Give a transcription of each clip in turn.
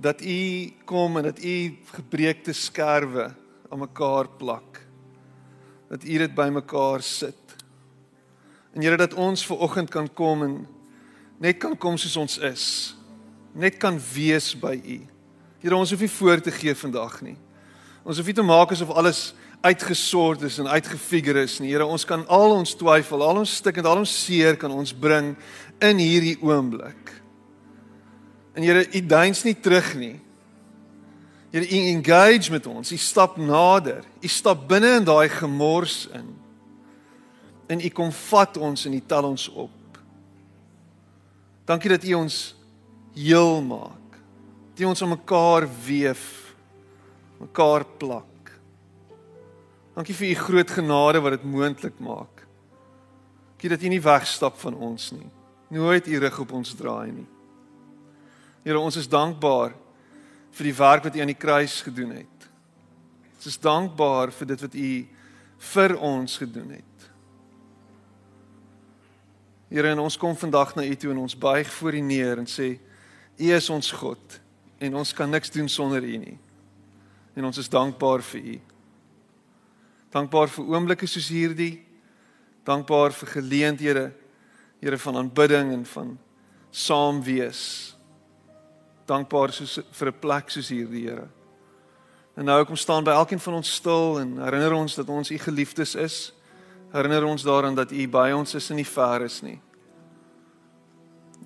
dat u kom en dat u gebreekte skerwe aan mekaar plak. Dat u dit bymekaar sit. En Here dat ons ver oggend kan kom en net kan kom soos ons is. Net kan wees by u. Here ons hoef nie voor te gee vandag nie. Ons hoef nie te maak asof alles uitgesort is en uitgefigure is nie. Here ons kan al ons twyfel, al ons stik en al ons seer kan ons bring in hierdie oomblik. En Here, U duins nie terug nie. Here, U engage met ons. U stap nader. U stap binne in daai gemors in. En U kom vat ons en U tel ons op. Dankie dat U ons heel maak. Dat U ons aan mekaar weef, mekaar plak. Dankie vir U groot genade wat dit moontlik maak. Dankie dat U nie wegstap van ons nie. Nooit U rug op ons draai nie. Here, ons is dankbaar vir die werk wat U aan die kruis gedoen het. Ons is dankbaar vir dit wat U vir ons gedoen het. Here, en ons kom vandag na U toe en ons buig voor U neer en sê U is ons God en ons kan niks doen sonder U nie. En ons is dankbaar vir U. Dankbaar vir oomblikke soos hierdie. Dankbaar vir geleenthede, Here van aanbidding en van saam wees dankbaar soos vir 'n plek soos hierdie Here. En nou kom staan by elkeen van ons stil en herinner ons dat ons u geliefdes is. Herinner ons daaraan dat u by ons is en nie ver is nie.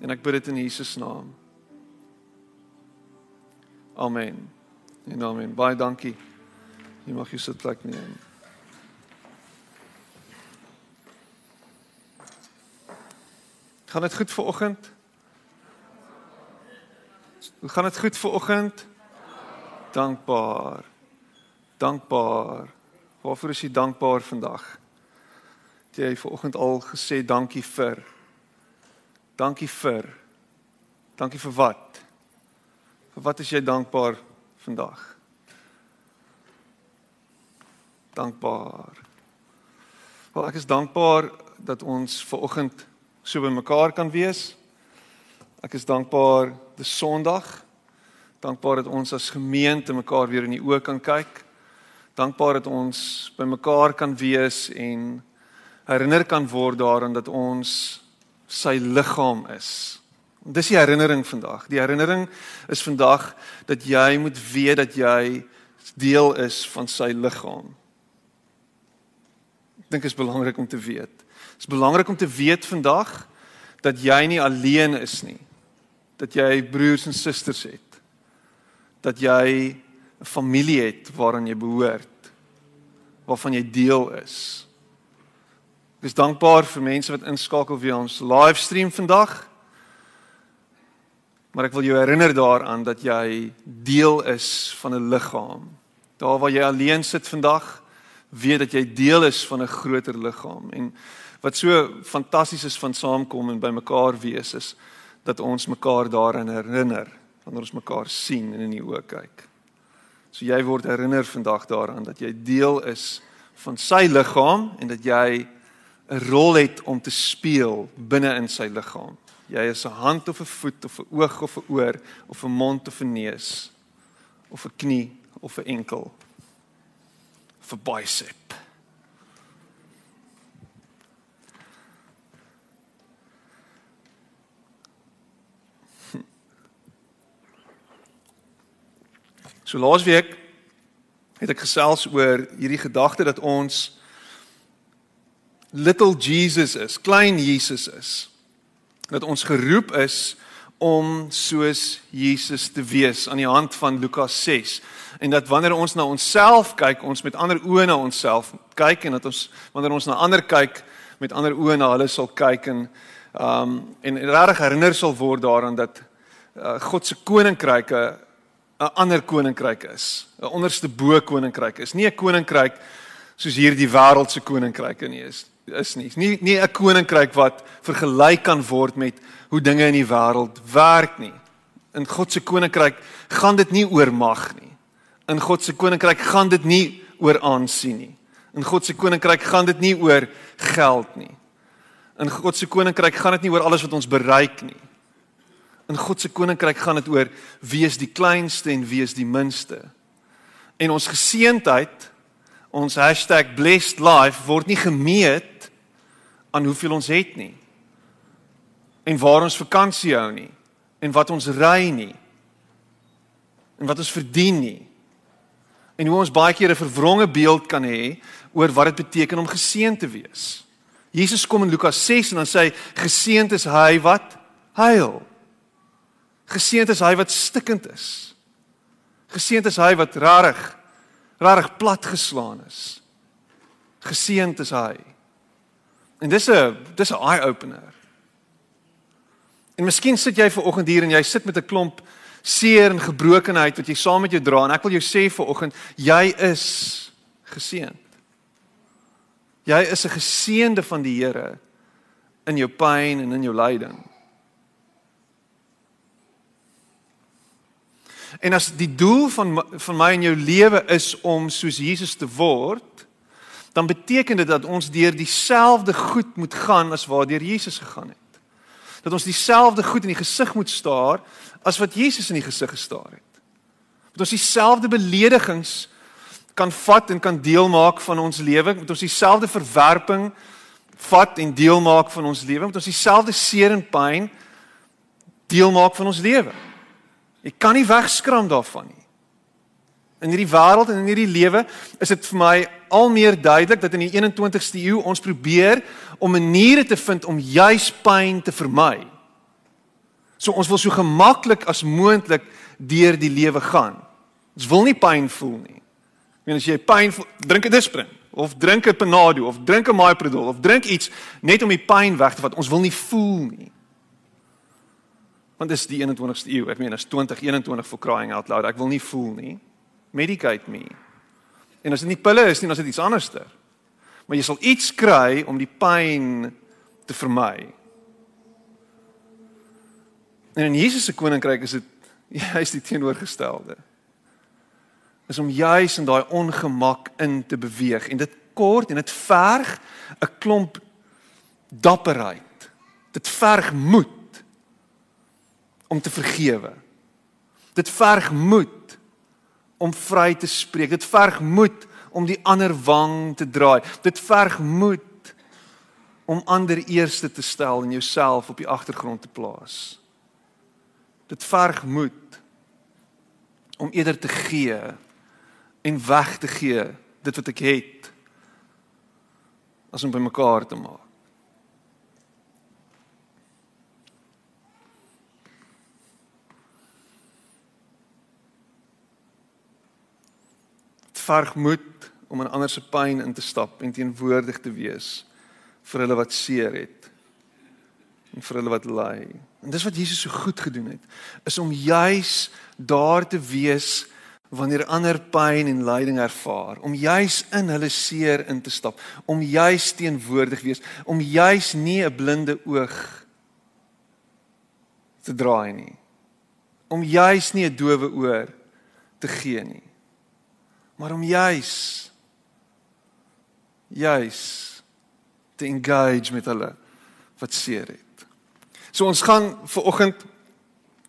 En ek bid dit in Jesus naam. Amen. En amen. Baie dankie. Jy mag jou sit plek neem. Gaan dit goed vir oggend? Hoe gaan dit goed vir oggend? Dankbaar. Dankbaar. Waarvoor is jy dankbaar vandag? Het jy vir oggend al gesê dankie vir? Dankie vir. Dankie vir wat? Vir wat is jy dankbaar vandag? Dankbaar. Wel ek is dankbaar dat ons ver oggend so by mekaar kan wees. Ek is dankbaar dis Sondag. Dankbaar dat ons as gemeente mekaar weer in die oë kan kyk. Dankbaar dat ons by mekaar kan wees en herinner kan word daaraan dat ons sy liggaam is. Dis die herinnering vandag. Die herinnering is vandag dat jy moet weet dat jy deel is van sy liggaam. Ek dink dit is belangrik om te weet. Dit is belangrik om te weet vandag dat jy nie alleen is nie dat jy broers en susters het. Dat jy 'n familie het waaraan jy behoort. Waarvan jy deel is. Ek is dankbaar vir mense wat inskakel via ons livestream vandag. Maar ek wil jou herinner daaraan dat jy deel is van 'n liggaam. Daar waar jy alleen sit vandag, weet dat jy deel is van 'n groter liggaam en wat so fantasties is van saamkom en by mekaar wees is dat ons mekaar daaraan herinner wanneer ons mekaar sien en in die oë kyk. So jy word herinner vandag daaraan dat jy deel is van sy liggaam en dat jy 'n rol het om te speel binne in sy liggaam. Jy is 'n hand of 'n voet of 'n oog of 'n oor of 'n mond of 'n neus of 'n knie of 'n enkel of 'n bicep. So laasweek het ek gesels oor hierdie gedagte dat ons little Jesus is, klein Jesus is. Dat ons geroep is om soos Jesus te wees aan die hand van Lukas 6 en dat wanneer ons na onsself kyk, ons met ander oë na onsself kyk en dat ons wanneer ons na ander kyk met ander oë na hulle sal kyk en um en regtig herinner sal word daaraan dat uh, God se koninkryke 'n ander koninkryk is, 'n onderste bo koninkryk is. Nie 'n koninkryk soos hierdie wêreldse koninkryke nie is is nie. Nie nie 'n koninkryk wat vergelyk kan word met hoe dinge in die wêreld werk nie. In God se koninkryk gaan dit nie oor mag nie. In God se koninkryk gaan dit nie oor aansien nie. In God se koninkryk gaan dit nie oor geld nie. In God se koninkryk gaan dit nie oor alles wat ons bereik nie. In God se koninkryk gaan dit oor wie is die kleinste en wie is die minste. En ons geseentheid, ons #blessedlife word nie gemeet aan hoeveel ons het nie. En waar ons vakansie hou nie en wat ons ry nie. En wat ons verdien nie. En hoe ons baie keer 'n verwronge beeld kan hê oor wat dit beteken om geseënd te wees. Jesus kom in Lukas 6 en dan sê hy geseënd is hy wat huil. Geseënd is hy wat stikkend is. Geseënd is hy wat rarig rarig platgeslaan is. Geseënd is hy. En dis 'n dis 'n eye opener. En miskien sit jy ver oggend hier en jy sit met 'n klomp seer en gebrokenheid wat jy saam met jou dra en ek wil jou sê ver oggend jy is geseënd. Jy is 'n geseënde van die Here in jou pyn en in jou lyding. En as die doel van van my en jou lewe is om soos Jesus te word, dan beteken dit dat ons deur dieselfde goed moet gaan as waardeur Jesus gegaan het. Dat ons dieselfde goed in die gesig moet staar as wat Jesus in die gesig gestaar het. Dat ons dieselfde beledigings kan vat en kan deel maak van ons lewe, met ons dieselfde verwerping vat en deel maak van ons lewe, met ons dieselfde seer en pyn deel maak van ons lewe. Jy kan nie wegskram daarvan nie. In hierdie wêreld en in hierdie lewe is dit vir my al meer duidelik dat in die 21ste eeu ons probeer om maniere te vind om juis pyn te vermy. So ons wil so gemaklik as moontlik deur die lewe gaan. Ons wil nie pyn voel nie. Ek meen as jy pyn voel, drink 'n Disprin of drink 'n Panado of drink 'n Myprodol of drink iets net om die pyn weg te vat. Ons wil nie voel nie. Want dis die 21ste eeu. Ek meen, as 2021 for crying out loud. Ek wil nie voel nie. Medicate me. En as dit nie pille is nie, dan is dit iets anderster. Maar jy sal iets kry om die pyn te vermy. En in Jesus se koninkryk is dit juist die teenoorgestelde. Is om juis in daai ongemak in te beweeg en dit kort en dit verg 'n klomp dapperheid. Dit verg moed om te vergewe. Dit verg moed om vry te spreek. Dit verg moed om die ander wang te draai. Dit verg moed om ander eerste te stel en jouself op die agtergrond te plaas. Dit verg moed om eerder te gee en weg te gee dit wat ek het as om by mekaar te maak. Verg moed om in ander se pyn in te stap en teenwoordig te wees vir hulle wat seer het en vir hulle wat ly. En dis wat Jesus so goed gedoen het, is om juis daar te wees wanneer ander pyn en lyding ervaar, om juis in hulle seer in te stap, om juis teenwoordig wees, om juis nie 'n blinde oog te draai nie. Om juis nie 'n doewe oor te gee nie maar om juis juis te engage met hulle wat seer het. So ons gaan ver oggend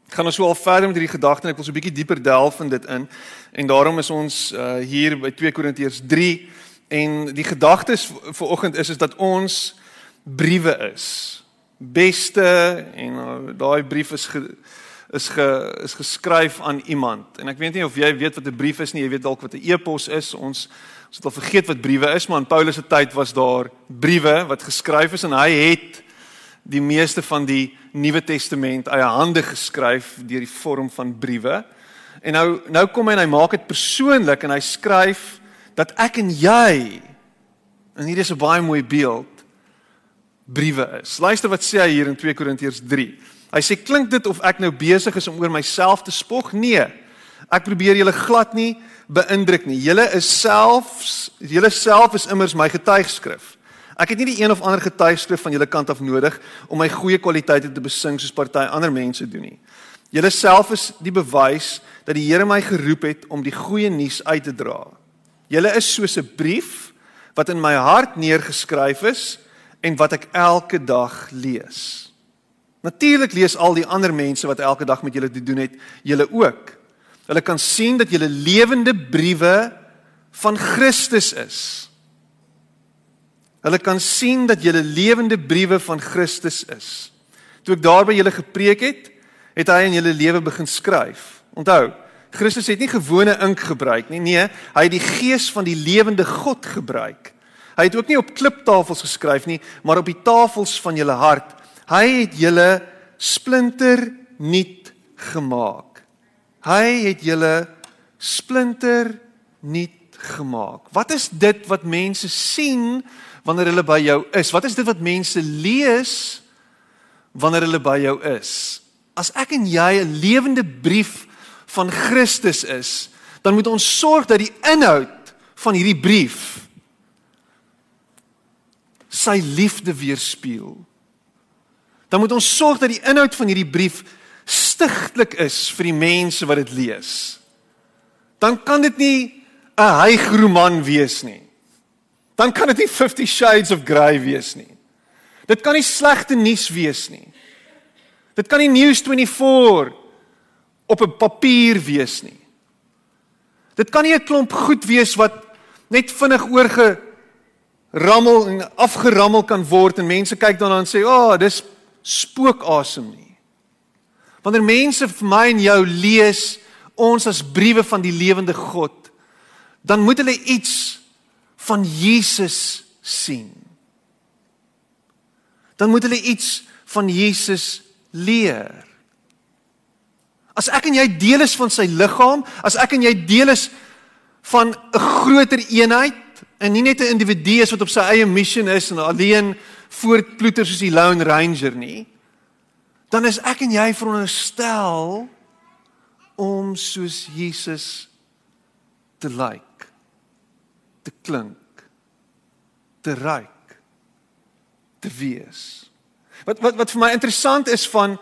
gaan ons so al verder met hierdie gedagte en ek wil so 'n bietjie dieper delf in dit in en daarom is ons uh, hier by 2 Korintiërs 3 en die gedagtes vir oggend is is dat ons briewe is. Beste en uh, daai brief is ge, is ge, is geskryf aan iemand. En ek weet nie of jy weet wat 'n brief is nie, jy weet dalk wat 'n e-pos is. Ons ons het al vergeet wat briewe is, maar in Paulus se tyd was daar briewe wat geskryf is en hy het die meeste van die Nuwe Testament eie hande geskryf deur die vorm van briewe. En nou nou kom hy en hy maak dit persoonlik en hy skryf dat ek en jy en hier is 'n baie mooi beeld briewe is. Luister wat sê hy hier in 2 Korintiërs Hy sê klink dit of ek nou besig is om oor myself te spog? Nee. Ek probeer julle glad nie beïndruk nie. Julle is selfs julle self is immers my getuigskrif. Ek het nie die een of ander getuigskrif van julle kant af nodig om my goeie kwaliteite te besing soos party ander mense doen nie. Julle self is die bewys dat die Here my geroep het om die goeie nuus uit te dra. Julle is soos 'n brief wat in my hart neergeskryf is en wat ek elke dag lees. Natuurlik lees al die ander mense wat elke dag met julle te doen het, julle ook. Hulle kan sien dat julle lewende briewe van Christus is. Hulle kan sien dat julle lewende briewe van Christus is. Toe ek daar by julle gepreek het, het hy in julle lewe begin skryf. Onthou, Christus het nie gewone ink gebruik nie. Nee, hy het die gees van die lewende God gebruik. Hy het ook nie op kliptafels geskryf nie, maar op die tafels van julle hart. Hy het julle splinter nuut gemaak. Hy het julle splinter nuut gemaak. Wat is dit wat mense sien wanneer hulle by jou is? Wat is dit wat mense lees wanneer hulle by jou is? As ek en jy 'n lewende brief van Christus is, dan moet ons sorg dat die inhoud van hierdie brief sy liefde weerspieël. Dan moet ons sorg dat die inhoud van hierdie brief stigtelik is vir die mense wat dit lees. Dan kan dit nie 'n hygroman wees nie. Dan kan dit nie 50 shades of grey wees nie. Dit kan nie slegte nuus wees nie. Dit kan nie News 24 op 'n papier wees nie. Dit kan nie 'n klomp goed wees wat net vinnig oorge rammel en afgerammel kan word en mense kyk daarna en sê, "Ag, oh, dis spookasem nie." Wanneer mense vir my en jou lees ons as briewe van die lewende God, dan moet hulle iets van Jesus sien. Dan moet hulle iets van Jesus leer. As ek en jy deel is van sy liggaam, as ek en jy deel is van 'n groter eenheid en nie net 'n individu is wat op sy eie missie is en alleen voortploeter soos die Lone Ranger nie, dan is ek en jy veronderstel om soos Jesus te lyk, te klink, te ryk, te wees. Wat wat wat vir my interessant is van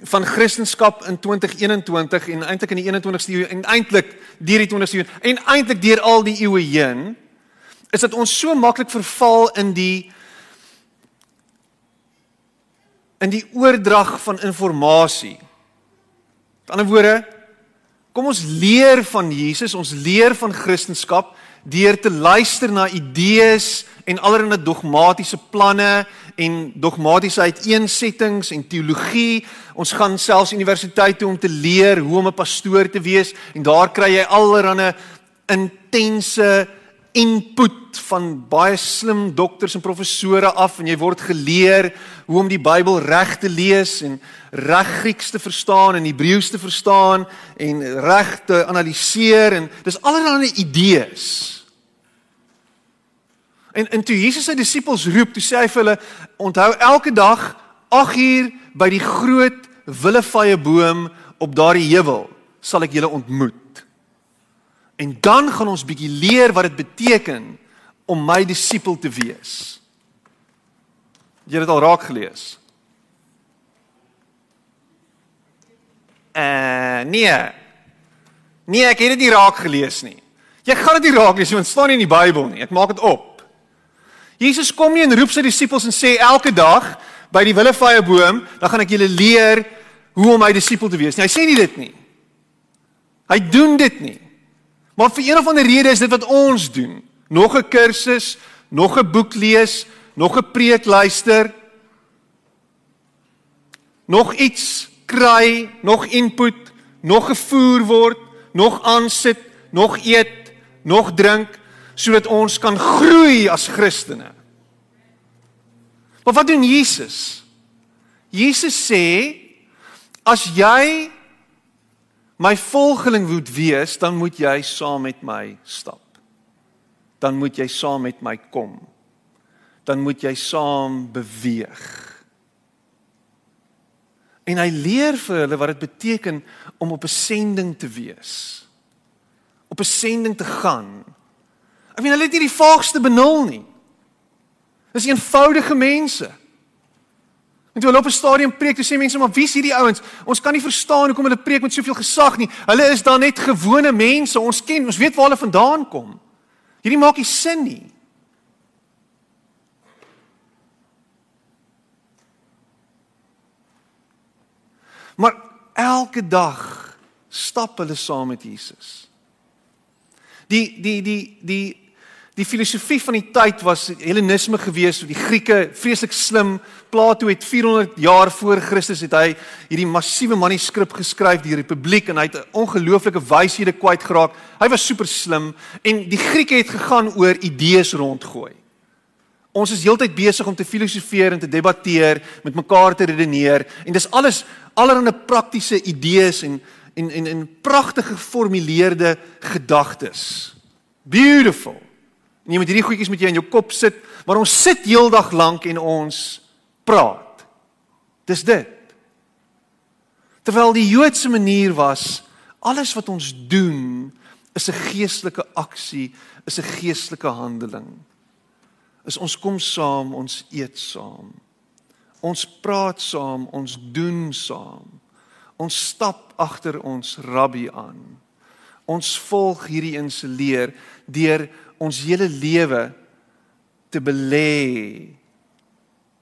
van Christendom in 2021 en eintlik in die 21ste eeu en eintlik deur die 20ste eeu en eintlik deur al die eeue heen is dat ons so maklik verval in die in die oordrag van inligting. Met ander woorde, kom ons leer van Jesus, ons leer van Christendom deur te luister na idees en allerlei dogmatiese planne en dogmatiese uiteensettings en teologie. Ons gaan selfs universiteit toe om te leer hoe om 'n pastoor te wees en daar kry jy allerlei intense input van baie slim dokters en professore af en jy word geleer hoe om die Bybel reg te lees en reg Grieks te verstaan en Hebreëus te verstaan en reg te analiseer en dis allerlei idees. En en toe Jesus sy disippels roep, toe sê hy vir hulle: "Onthou elke dag 8 uur by die groot willevye boom op daardie heuwel sal ek julle ontmoet." En dan gaan ons bietjie leer wat dit beteken om my disipel te wees. Jy het dit al raak gelees. Eh nee. Nee, ek het dit nie raak gelees nie. Jy gaan dit nie raak lees want dit staan nie in die Bybel nie. Ek maak dit op. Jesus kom nie en roep sy disippels en sê elke dag by die willevye boom, dan gaan ek julle leer hoe om my disipel te wees nie. Hy sê nie dit nie. Hy doen dit nie. Maar vir een of ander rede is dit wat ons doen. Nog 'n kursus, nog 'n boek lees, nog 'n preek luister. Nog iets kry, nog input, nog gevoer word, nog aansit, nog eet, nog drink sodat ons kan groei as Christene. Maar wat doen Jesus? Jesus sê as jy my volgeling moet wees, dan moet jy saam met my stap. Dan moet jy saam met my kom. Dan moet jy saam beweeg. En hy leer vir hulle wat dit beteken om op 'n sending te wees. Op 'n sending te gaan Ek meen hulle het nie die vaagste benul nie. Dis eenvoudige mense. En toe hulle op 'n stadium preek, toe sê mense maar wie is hierdie ouens? Ons kan nie verstaan hoekom hulle preek met soveel gesag nie. Hulle is dan net gewone mense. Ons ken, ons weet waar hulle vandaan kom. Hierdie maak nie sin nie. Maar elke dag stap hulle saam met Jesus. Die die die die die filosofie van die tyd was Hellenisme gewees, die Grieke vreeslik slim. Plato het 400 jaar voor Christus het hy hierdie massiewe manuskrip geskryf, die Republiek en hy het ongelooflike wyshede kwyt geraak. Hy was super slim en die Grieke het gegaan oor idees rondgooi. Ons is heeltyd besig om te filosofeer en te debatteer, met mekaar te redeneer en dis alles allerlei praktiese idees en en en en pragtige geformuleerde gedagtes. Beautiful. En jy moet hierdie goedjies met jou in jou kop sit, maar ons sit heeldag lank en ons praat. Dis dit. Terwyl die Joodse manier was, alles wat ons doen is 'n geestelike aksie, is 'n geestelike handeling. Is ons kom saam, ons eet saam. Ons praat saam, ons doen saam. Ons stap agter ons rabbi aan. Ons volg hierdie een se leer deur ons hele lewe te belê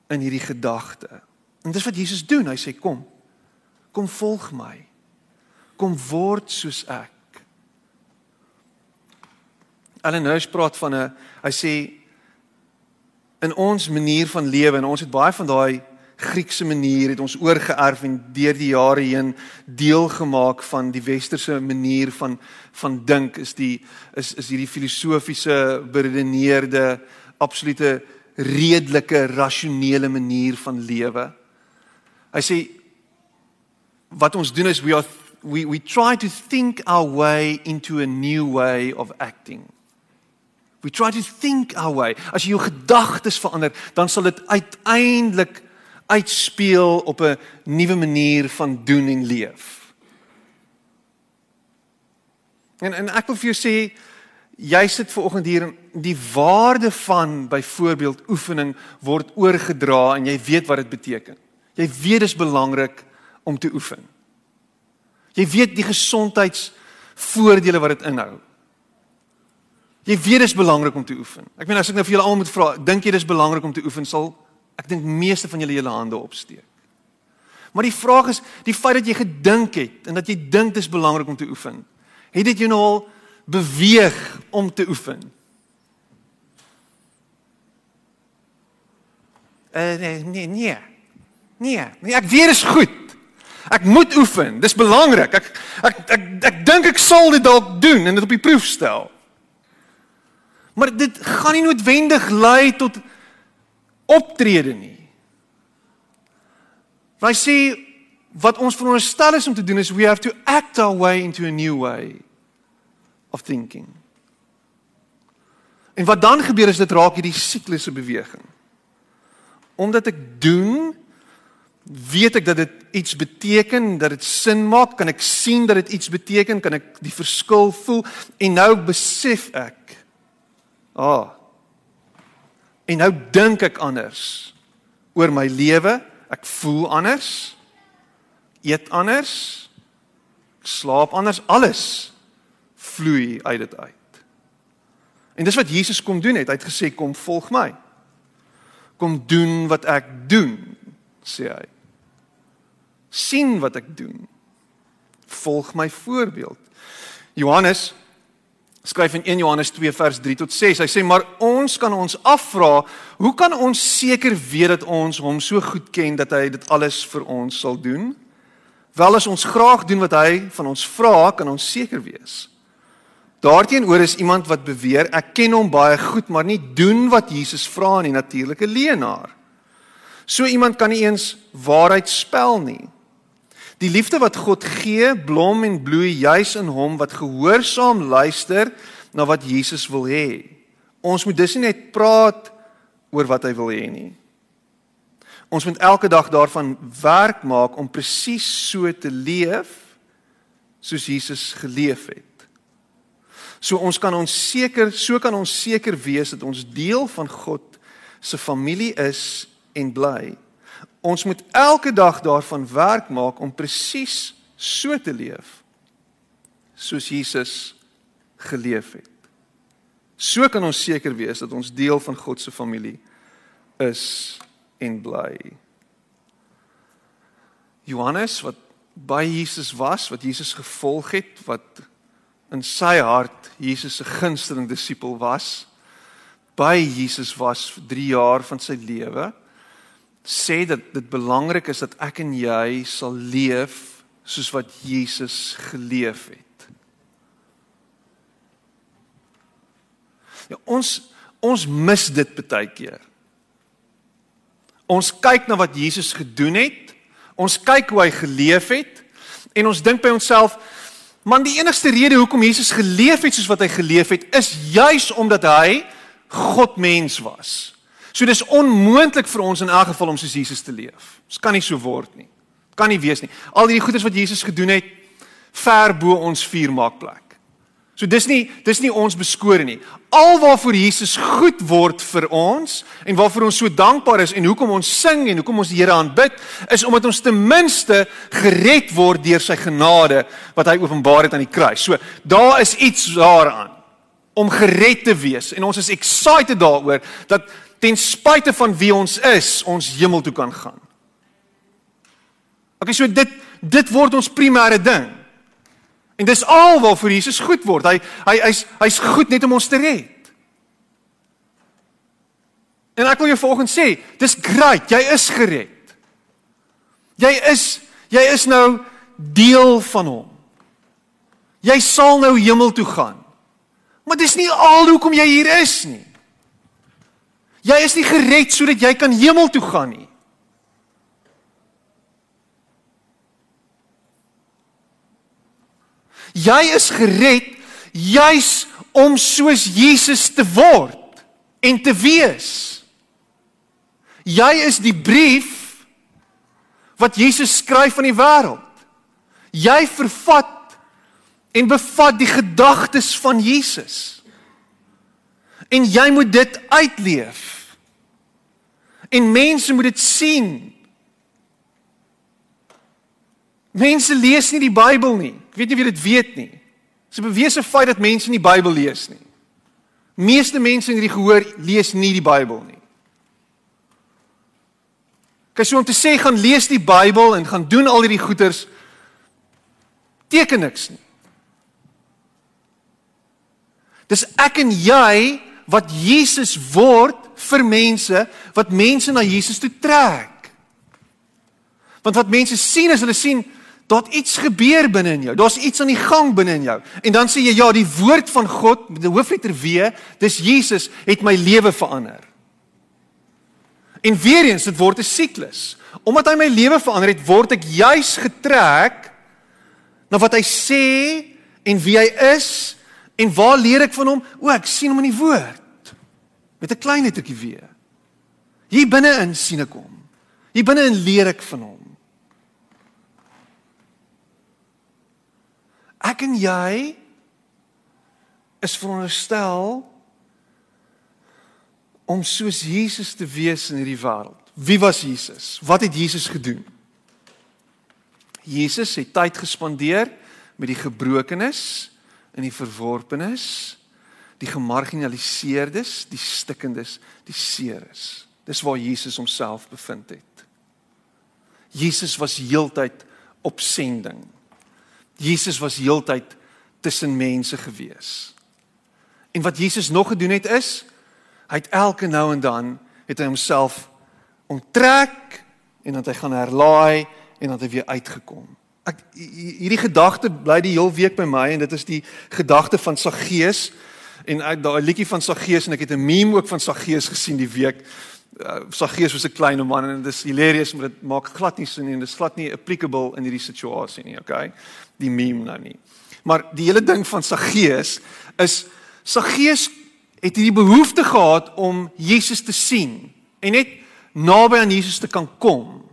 in hierdie gedagte. En dis wat Jesus doen. Hy sê kom. Kom volg my. Kom word soos ek. Allen Hirsch praat van 'n hy sê in ons manier van lewe en ons het baie van daai Griekse manier het ons oorgeerf en deur die jare heen deel gemaak van die westerse manier van van dink is die is is hierdie filosofiese beredeneerde absolute redelike rasionele manier van lewe. Hy sê wat ons doen is we are we we try to think our way into a new way of acting. We try to think our way. As jy jou gedagtes verander, dan sal dit uiteindelik uitspeel op 'n nuwe manier van doen en leef. En en ek wil vir jou sê jy sit ver oggend hier en die waarde van byvoorbeeld oefening word oorgedra en jy weet wat dit beteken. Jy weet dis belangrik om te oefen. Jy weet die gesondheidsvoordele wat dit inhou. Jy weet dis belangrik om te oefen. Ek meen as ek nou vir julle almal moet vra, dink jy dis belangrik om te oefen sal Ek dink meeste van julle julle hande opsteek. Maar die vraag is, die feit dat jy gedink het en dat jy dink dit is belangrik om te oefen, het dit jou nou al beweeg om te oefen? Uh, nee, nee, nee. Nee, nee, ek weet is goed. Ek moet oefen. Dis belangrik. Ek ek ek, ek dink ek sal dit dalk doen en dit op die proef stel. Maar dit gaan nie noodwendig lei tot optrede nie. Hy sê wat ons veronderstel is om te doen is we have to act our way into a new way of thinking. En wat dan gebeur is dit raak hierdie sikliese beweging. Omdat ek doen, weet ek dat dit iets beteken, dat dit sin maak, kan ek sien dat dit iets beteken, kan ek die verskil voel en nou besef ek. Ah, oh, En nou dink ek anders oor my lewe. Ek voel anders. Eet anders. Slaap anders. Alles vloei uit dit uit. En dis wat Jesus kom doen het. Hy het gesê kom volg my. Kom doen wat ek doen, sê hy. sien wat ek doen. Volg my voorbeeld. Johannes skryf in 1 Johannes 2 vers 3 tot 6. Hy sê maar ons kan ons afvra, hoe kan ons seker weet dat ons hom so goed ken dat hy dit alles vir ons sal doen? Wel as ons graag doen wat hy van ons vra, kan ons seker wees. Daarteenoor is iemand wat beweer ek ken hom baie goed, maar nie doen wat Jesus vra nie, natuurlike leenaar. So iemand kan nie eens waarheid spel nie. Die liefde wat God gee, blom en bloei juis in hom wat gehoorsaam luister na wat Jesus wil hê. Ons moet dus nie net praat oor wat hy wil hê nie. Ons moet elke dag daarvan werk maak om presies so te leef soos Jesus geleef het. So ons kan ons seker, so kan ons seker wees dat ons deel van God se familie is en bly. Ons moet elke dag daarvan werk maak om presies so te leef soos Jesus geleef het. So kan ons seker wees dat ons deel van God se familie is en bly. Johannes wat by Jesus was, wat Jesus gevolg het, wat in sy hart Jesus se gunsteling disipel was, by Jesus was vir 3 jaar van sy lewe, sê dat dit belangrik is dat ek en jy sal leef soos wat Jesus geleef het. Ja, ons ons mis dit baie keer. Ons kyk na wat Jesus gedoen het. Ons kyk hoe hy geleef het en ons dink by onsself, man die enigste rede hoekom Jesus geleef het soos wat hy geleef het, is juis omdat hy God mens was. So dis onmoontlik vir ons in elk geval om soos Jesus te leef. Dit kan nie so word nie. Kan nie wees nie. Al die goeders wat Jesus gedoen het, ver bo ons vuur maak plek. So dis nie dis nie ons beskore nie. Alwaarvoor Jesus goed word vir ons en waarvoor ons so dankbaar is en hoekom ons sing en hoekom ons die Here aanbid, is omdat ons ten minste gered word deur sy genade wat hy openbaar het aan die kruis. So daar is iets daaraan om gered te wees en ons is excited daaroor dat ten spyte van wie ons is, ons hemel toe kan gaan. Okay, so dit dit word ons primêre ding. En dis al waarvoor Jesus goed word. Hy hy hy's hy's goed net om ons te red. En ek wil jou vanoggend sê, dis great, jy is gered. Jy is jy is nou deel van hom. Jy sal nou hemel toe gaan. Maar dis nie al hoekom jy hier is nie. Jy is nie gered sodat jy kan hemel toe gaan nie. Jy is gered juis om soos Jesus te word en te wees. Jy is die brief wat Jesus skryf aan die wêreld. Jy vervat en bevat die gedagtes van Jesus. En jy moet dit uitleef. En mense moet dit sien. Mense lees nie die Bybel nie. Ek weet nie of jy dit weet nie. Dis 'n bewese feit dat mense nie die Bybel lees nie. Meeste mense in hierdie gehoor lees nie die Bybel nie. Kyk, so om te sê gaan lees die Bybel en gaan doen al hierdie goeders teken niks nie. Dis ek en jy wat Jesus word vir mense wat mense na Jesus toe trek. Want wat mense sien is hulle sien Daar't iets gebeur binne in jou. Daar's iets aan die gang binne in jou. En dan sê jy ja, die woord van God met die hoofletter W, dis Jesus het my lewe verander. En weer eens, dit word 'n siklus. Omdat hy my lewe verander het, word ek juis getrek na wat hy sê en wie hy is en waar leer ek van hom? O, ek sien hom in die woord. Met 'n klein lettertjie W. Hier binne-in sien ek hom. Hier binne-in leer ek van hom. Ek en jy is veronderstel om soos Jesus te wees in hierdie wêreld. Wie was Jesus? Wat het Jesus gedoen? Jesus het tyd gespandeer met die gebrokenes en die verworpenes, die gemarginaliseerdes, die stikkendes, die seeres. Dis waar Jesus homself bevind het. Jesus was heeltyd op sending. Jesus was heeltyd tussen mense gewees. En wat Jesus nog gedoen het is, hy het elke nou en dan het hy homself onttrek en dan hy gaan herlaai en dan hy weer uitgekom. Ek hierdie gedagte bly die heel week by my en dit is die gedagte van Saggeus en ek daai liedjie van Saggeus en ek het 'n meme ook van Saggeus gesien die week uh, Saggeus was 'n klein man en dit is hilarious maar dit maak glad nie sin nie en dit is glad nie applicable in hierdie situasie nie, okay? Die meme nou nie. Maar die hele ding van Saggeus is Saggeus het hierdie behoefte gehad om Jesus te sien en net naby aan Jesus te kan kom.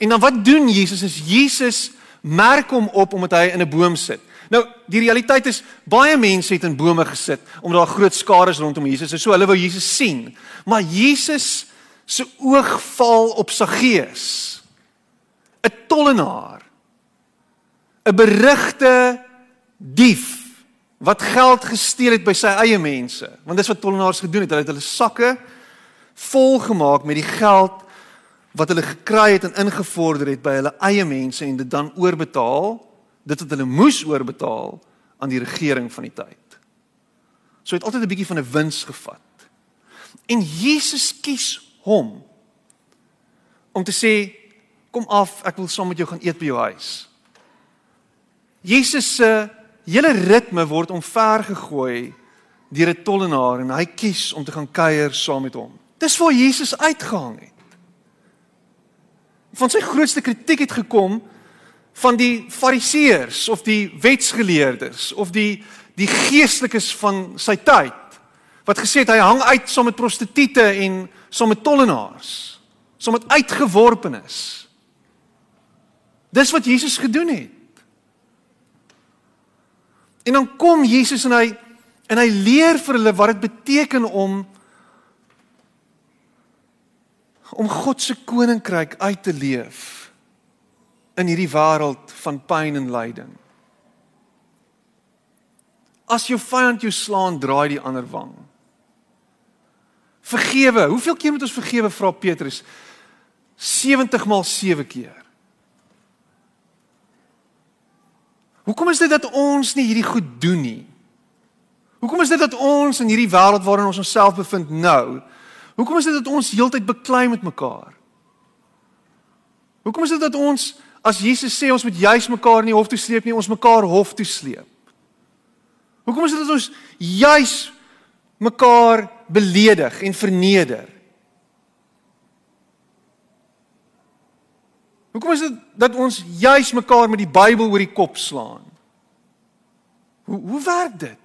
En dan wat doen Jesus? Is Jesus merk hom op omdat hy in 'n boom sit. Nou, die realiteit is baie mense het in bome gesit omdat daar groot skare is rondom Jesus. So hulle wou Jesus sien. Maar Jesus se oog val op Saggeus. 'n Tollenaar. 'n Berigte dief wat geld gesteel het by sy eie mense. Want dis wat tollenaars gedoen het. Hulle het hulle sakke vol gemaak met die geld wat hulle gekry het en ingevorder het by hulle eie mense en dit dan oorbetaal, dit wat hulle moes oorbetaal aan die regering van die tyd. So het altyd 'n bietjie van 'n wins gevat. En Jesus kies hom om te sê kom af, ek wil saam met jou gaan eet by jou huis. Jesus se hele ritme word omver gegooi deur 'n tollenaar en hy kies om te gaan kuier saam met hom. Dis waar Jesus uitgehang het. Van sy grootste kritiek het gekom van die fariseërs of die wetsgeleerdes of die die geestelikes van sy tyd wat gesê het hy hang uit saam met prostituie en saam met tollenaars, saam met uitgeworpenes. Dis wat Jesus gedoen het. En dan kom Jesus en hy en hy leer vir hulle wat dit beteken om om God se koninkryk uit te leef in hierdie wêreld van pyn en lyding. As jou vyand jou slaan, draai die ander wang. Vergewe. Hoeveel keer moet ons vergewe vra Petrus? 70 maal 7 keer. Hoekom is dit dat ons nie hierdie goed doen nie? Hoekom is dit dat ons in hierdie wêreld waarin ons onsself bevind nou, hoekom is dit dat ons heeltyd beklei met mekaar? Hoekom is dit dat ons as Jesus sê ons moet juis mekaar nie hof toe sleep nie, ons mekaar hof toe sleep? Hoekom is dit dat ons juis mekaar beledig en verneder? Hoekom is dit dat ons juis mekaar met die Bybel oor die kop slaan? Hoe hoe werk dit?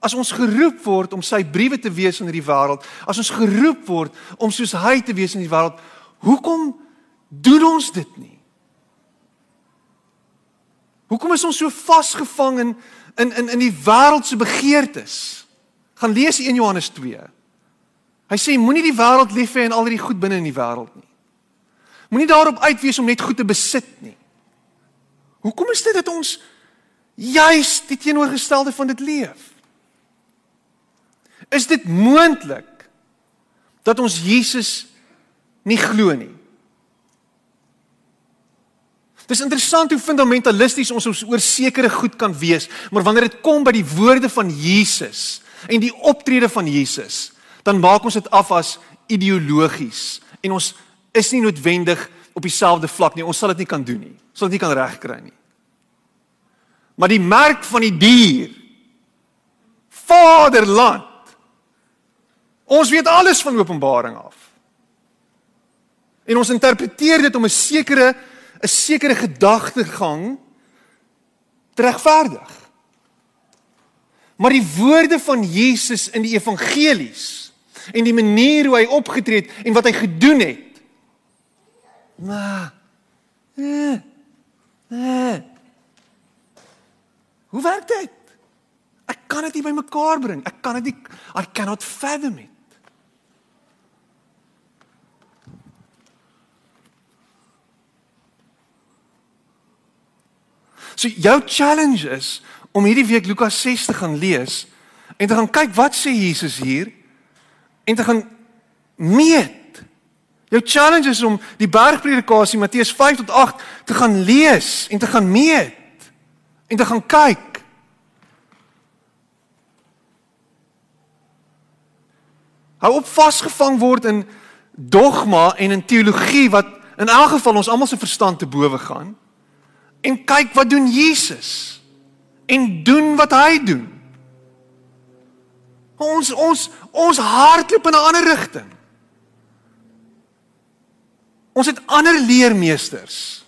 As ons geroep word om sy briewe te wees in hierdie wêreld, as ons geroep word om soos hy te wees in die wêreld, hoekom doen ons dit nie? Hoekom is ons so vasgevang in in in in die wêreld se begeertes? Gaan lees 1 Johannes 2. Hy sê moenie die wêreld lief hê en al die goed binne in die wêreld nie. Moenie daarop uit wees om net goed te besit nie. Hoekom is dit dat ons juis die teenoorgestelde van dit leef? Is dit moontlik dat ons Jesus nie glo nie? Dit is interessant hoe fundamentalisties ons oor sekere goed kan wees, maar wanneer dit kom by die woorde van Jesus en die optrede van Jesus, dan maak ons dit af as ideologies en ons is nie noodwendig op dieselfde vlak nie. Ons sal dit nie kan doen nie. Ons sal dit nie kan regkry nie. Maar die merk van die dier Vaderland. Ons weet alles van Openbaring af. En ons interpreteer dit om 'n sekere 'n sekere gedagtegang te regverdig. Maar die woorde van Jesus in die evangelies en die manier hoe hy opgetree het en wat hy gedoen het Maar eh, eh. Hoe werk dit? Ek kan dit nie bymekaar bring. Ek kan dit nie I cannot fathom it. So jou challenge is om hierdie week Lukas 6 te gaan lees en te gaan kyk wat sê Jesus hier en te gaan meet Jou challenge is om die bergpredikasie Matteus 5 tot 8 te gaan lees en te gaan meet en te gaan kyk. Hou op vasgevang word in dogma en in teologie wat in elk geval ons almal se verstand te bowe gaan. En kyk wat doen Jesus en doen wat hy doen. Ons ons ons hardloop in 'n ander rigting. Ons het ander leermeesters.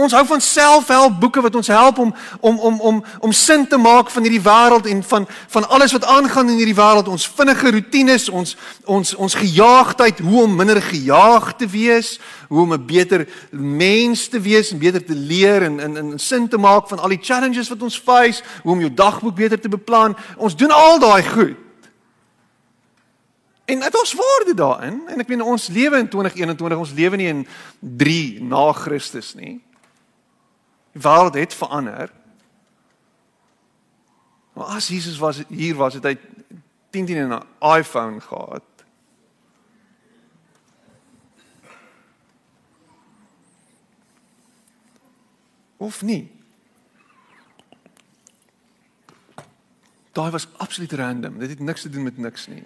Ons hou van selfhelpboeke wat ons help om om om om om sin te maak van hierdie wêreld en van van alles wat aangaan in hierdie wêreld. Ons vinnige rotines, ons ons ons gejaagdheid, hoe om minder gejaag te wees, hoe om 'n beter mens te wees en beter te leer en in in sin te maak van al die challenges wat ons face, hoe om jou dagboek beter te beplan. Ons doen al daai goed. En dit ons waarde daarin en ek meen ons lewe in 2021 ons lewe nie in 3 na Christus nie. Die wêreld het verander. Maar as Jesus was hier was het hy 10 10 en 'n iPhone gehad. Of nie. Daai was absoluut random. Dit het niks te doen met niks nie.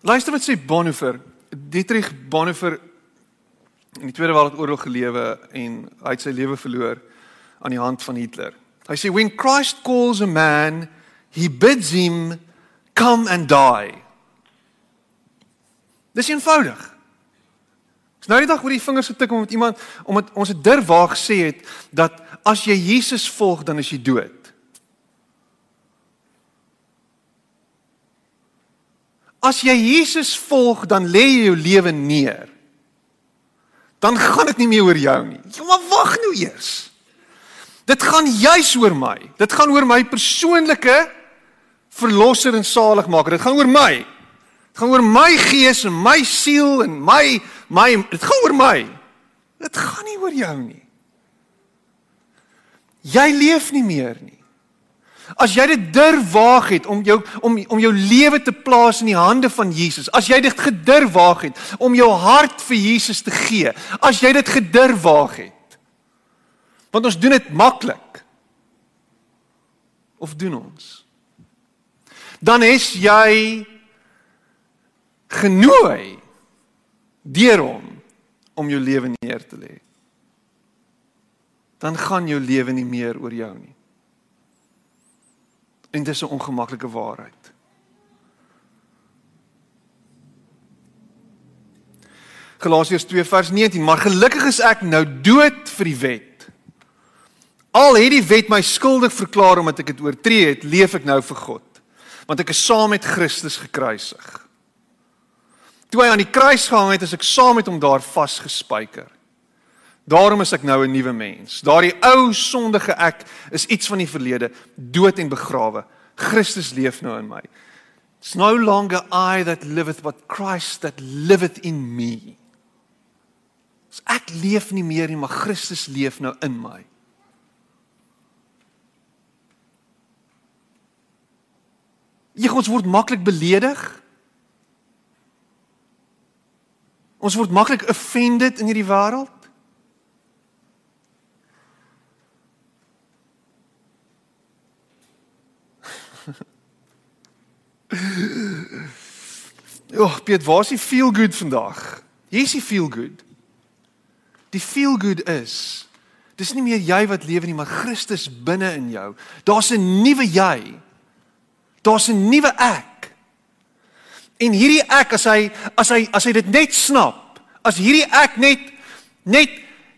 Luister wat sê Bonhoeffer, Dietrich Bonhoeffer in die Tweede Wêreldoorlog gelewe en hy het sy lewe verloor aan die hand van Hitler. Hy sê when Christ calls a man, he bids him come and die. Dis eenvoudig. Dis nou die dag oor die vingers getik om met iemand om het, ons het durwaag gesê het dat as jy Jesus volg dan is jy dood. As jy Jesus volg dan lê jy jou lewe neer. Dan gaan dit nie meer oor jou nie. Ja, maar wag nou eers. Dit gaan juis oor my. Dit gaan oor my persoonlike verlosser en saligmaker. Dit gaan oor my. Dit gaan oor my gees en my siel en my my dit gaan oor my. Dit gaan nie oor jou nie. Jy leef nie meer nie. As jy dit durf waag het om jou om om jou lewe te plaas in die hande van Jesus, as jy dit gedurf waag het om jou hart vir Jesus te gee, as jy dit gedurf waag het. Want ons doen dit maklik. Of doen ons? Dan is jy genooi deur hom om jou lewe neer te lê. Dan gaan jou lewe nie meer oor jou nie. En dis 'n ongemaklike waarheid. Galasiërs 2 vers 19 Maar gelukkig is ek nou dood vir die wet. Al het die wet my skuldig verklaar omdat ek dit oortree het, leef ek nou vir God. Want ek is saam met Christus gekruisig. Toe hy aan die kruis gehang het, is ek saam met hom daar vasgespijker. Daarom is ek nou 'n nuwe mens. Daardie ou sondige ek is iets van die verlede, dood en begrawe. Christus leef nou in my. It's no longer I that liveth but Christ that liveth in me. So ek leef nie meer nie, maar Christus leef nou in my. Jy ons word maklik beledig. Ons word maklik offended in hierdie wêreld. Ja, Piet, waar is die feel good vandag? Hier is die feel good. Die feel good is dis nie meer jy wat lewe nie, maar Christus binne in jou. Daar's 'n nuwe jy. Daar's 'n nuwe ek. En hierdie ek as hy as hy as hy dit net snap, as hierdie ek net net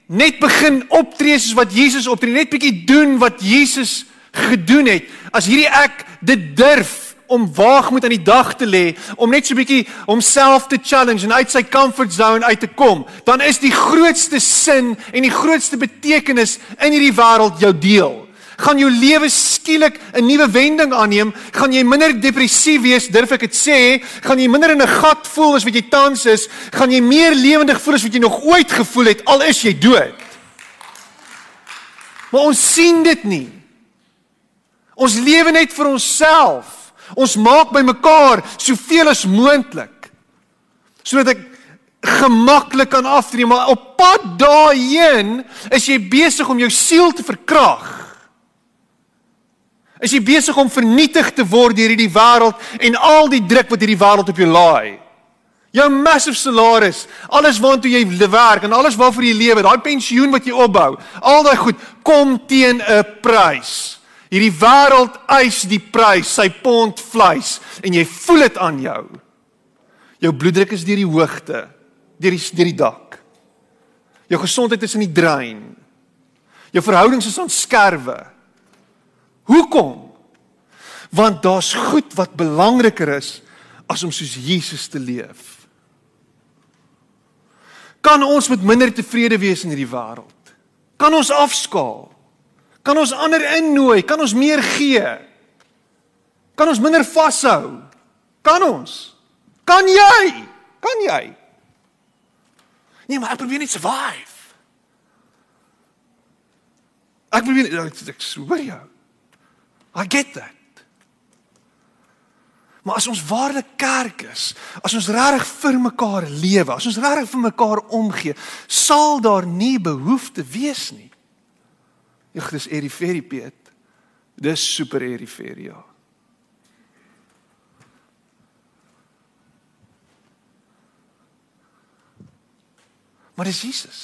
net begin optree soos wat Jesus optree, net bietjie doen wat Jesus gedoen het, as hierdie ek dit durf om waag moet aan die dag te lê om net so 'n bietjie homself te challenge en uit sy comfort zone uit te kom, dan is die grootste sin en die grootste betekenis in hierdie wêreld jou deel. Gaan jou lewe skielik 'n nuwe wending aanneem, gaan jy minder depressief wees, durf ek dit sê, gaan jy minder in 'n gat voel as wat jy tans is, gaan jy meer lewendig voel as wat jy nog ooit gevoel het al is jy dood. Maar ons sien dit nie. Ons lewe net vir onsself. Ons maak by mekaar soveel as moontlik sodat ek gemaklik kan aftree, maar op pad daarheen is jy besig om jou siel te verkrag. Is jy besig om vernietig te word deur hierdie wêreld en al die druk wat hierdie wêreld op jou laai? Jou massive salaris, alles waartoe jy werk en alles waarvoor jy lewe, daai pensioen wat jy opbou, al daai goed kom teen 'n prys. Hierdie wêreld eis die prys, sy pond vleis en jy voel dit aan jou. Jou bloeddruk is deur die hoogte, deur die deur die dak. Jou gesondheid is in die drein. Jou verhoudings is aan skerwe. Hoekom? Want daar's goed wat belangriker is as om soos Jesus te leef. Kan ons met minder tevrede wees in hierdie wêreld? Kan ons afskaal? Kan ons ander innooi? Kan ons meer gee? Kan ons minder vashou? Kan ons? Kan jy? Kan jy? Nee, maar ek probeer net survive. Ek probeer ek, ek swer jou. I get that. Maar as ons ware kerk is, as ons regtig vir mekaar lewe, as ons regtig vir mekaar omgee, sal daar nie behoefte wees nie. Ja, dis Eriferi Piet. Dis super Eriferi. Ja. Maar dis Jesus.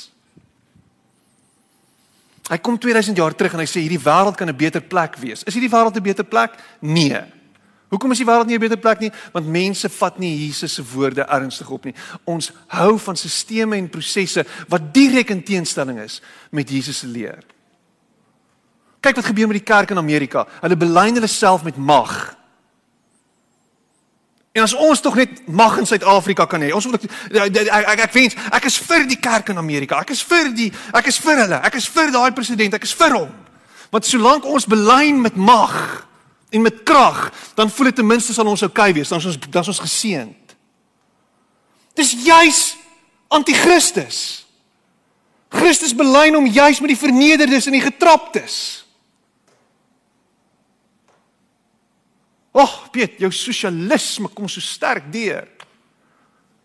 Hy kom 2000 jaar terug en hy sê hierdie wêreld kan 'n beter plek wees. Is hierdie wêreld 'n beter plek? Nee. Hoekom is die wêreld nie 'n beter plek nie? Want mense vat nie Jesus se woorde ernstig op nie. Ons hou van stelsels en prosesse wat direk in teenstelling is met Jesus se leer. Kyk wat gebeur met die kerk in Amerika. Hulle belyn hulle self met mag. En as ons tog net mag in Suid-Afrika kan hê. Ons wil ek ek ek wens ek is vir die kerk in Amerika. Ek is vir die ek is vir hulle. Ek is vir daai president. Ek is vir hom. Want solank ons belyn met mag en met krag, dan voel dit ten minste sal ons okay wees, dan is ons dan is ons geseënd. Dis juis anti-Christus. Christus belyn om juis met die vernederdes en die getraptes. Ag, oh, Piet, jou sosialisme kom so sterk deur.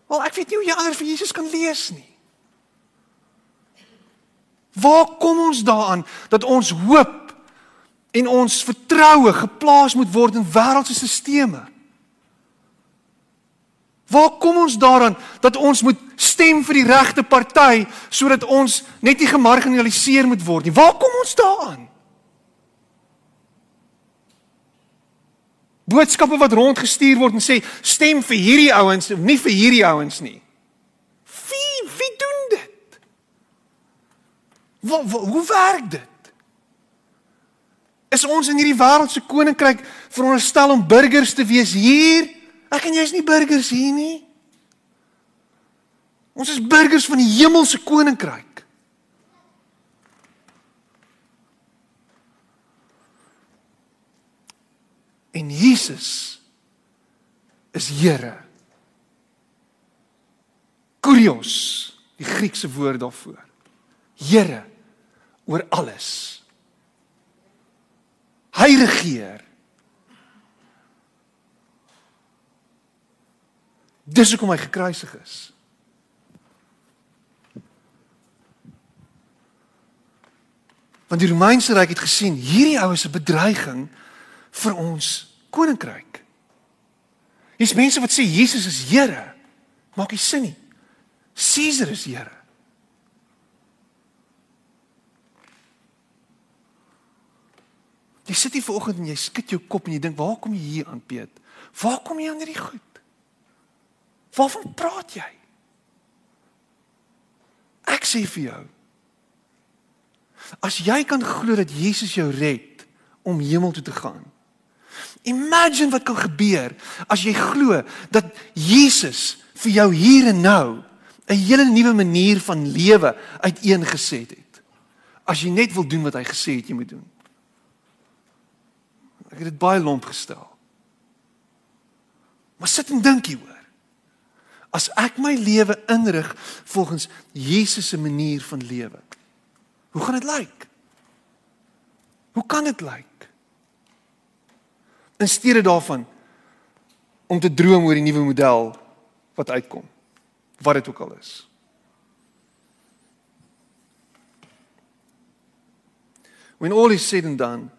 Wel, ek weet nie hoe jy ander vir Jesus kan lees nie. Waar kom ons daaraan dat ons hoop en ons vertroue geplaas moet word in wêreldse stelsels. Waar kom ons daaraan dat ons moet stem vir die regte party sodat ons net nie gemarginaliseer moet word nie? Waar kom ons daaraan? Boodskappe wat rondgestuur word en sê stem vir hierdie ouens, nie vir hierdie ouens nie. Wie wie doen dit? Wat hoe werk dit? Is ons in hierdie wêreldse koninkryk veronderstel om burgers te wees hier? Ek en jy is nie burgers hier nie. Ons is burgers van die hemelse koninkryk. En Jesus is Here. Kurios, die Griekse woord daarvoor. Here oor alles. Hy regeer. Dis hoekom hy gekruisig is. Want die Romeinse ryk het gesien hierdie ou is 'n bedreiging vir ons koninkryk. Hier's mense wat sê Jesus is Here. Maak nie sin nie. Caesar is Here. Jy sit hier vanoggend en jy skud jou kop en jy dink, "Waar kom jy hier aan, Piet? Waar kom jy aan hierdie goed? Waarvan praat jy?" Ek sê vir jou, as jy kan glo dat Jesus jou red om hemel toe te gaan. Imagine wat kan gebeur as jy glo dat Jesus vir jou hier en nou 'n hele nuwe manier van lewe uiteengeset het. As jy net wil doen wat hy gesê het jy moet doen. Ek het dit baie lomp gestel. Maar sit en dink hieroor. As ek my lewe inrig volgens Jesus se manier van lewe. Hoe gaan dit lyk? Hoe kan dit lyk? In steede daarvan om te droom oor die nuwe model wat uitkom, wat dit ook al is. When all is said and done,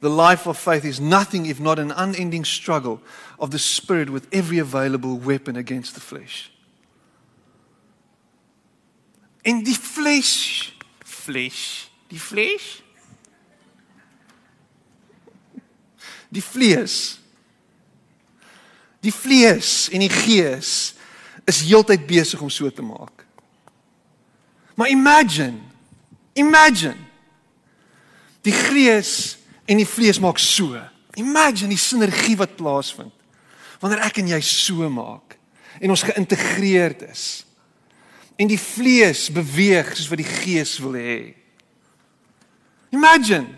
The life of faith is nothing if not an unending struggle of the Spirit with every available weapon against the flesh. En die vlees, vlees, die vlees. Die vlees. Die vlees en die gees is heeltyd besig om so te maak. Maar imagine, imagine die gees en die vlees maak so. Imagine die sinergie wat plaasvind wanneer ek en jy so maak en ons geïntegreerd is. En die vlees beweeg soos wat die gees wil hê. Imagine.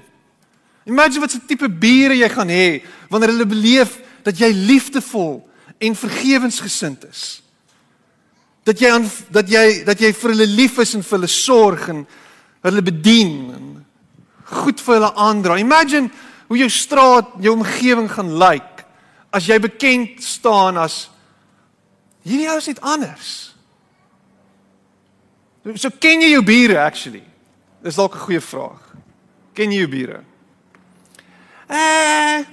Imagine wat 'n tipe bure jy gaan hê wanneer hulle beleef dat jy liefdevol en vergewensgesind is. Dat jy aan dat jy dat jy vir hulle lief is en vir hulle sorg en hulle bedien en goed vir hulle aandra. Imagine hoe jou straat, jou omgewing gaan lyk as jy bekend staan as hierdie ou is net anders. So ken jy jou bure actually? Dis dalk 'n goeie vraag. Ken jy jou bure? Eh.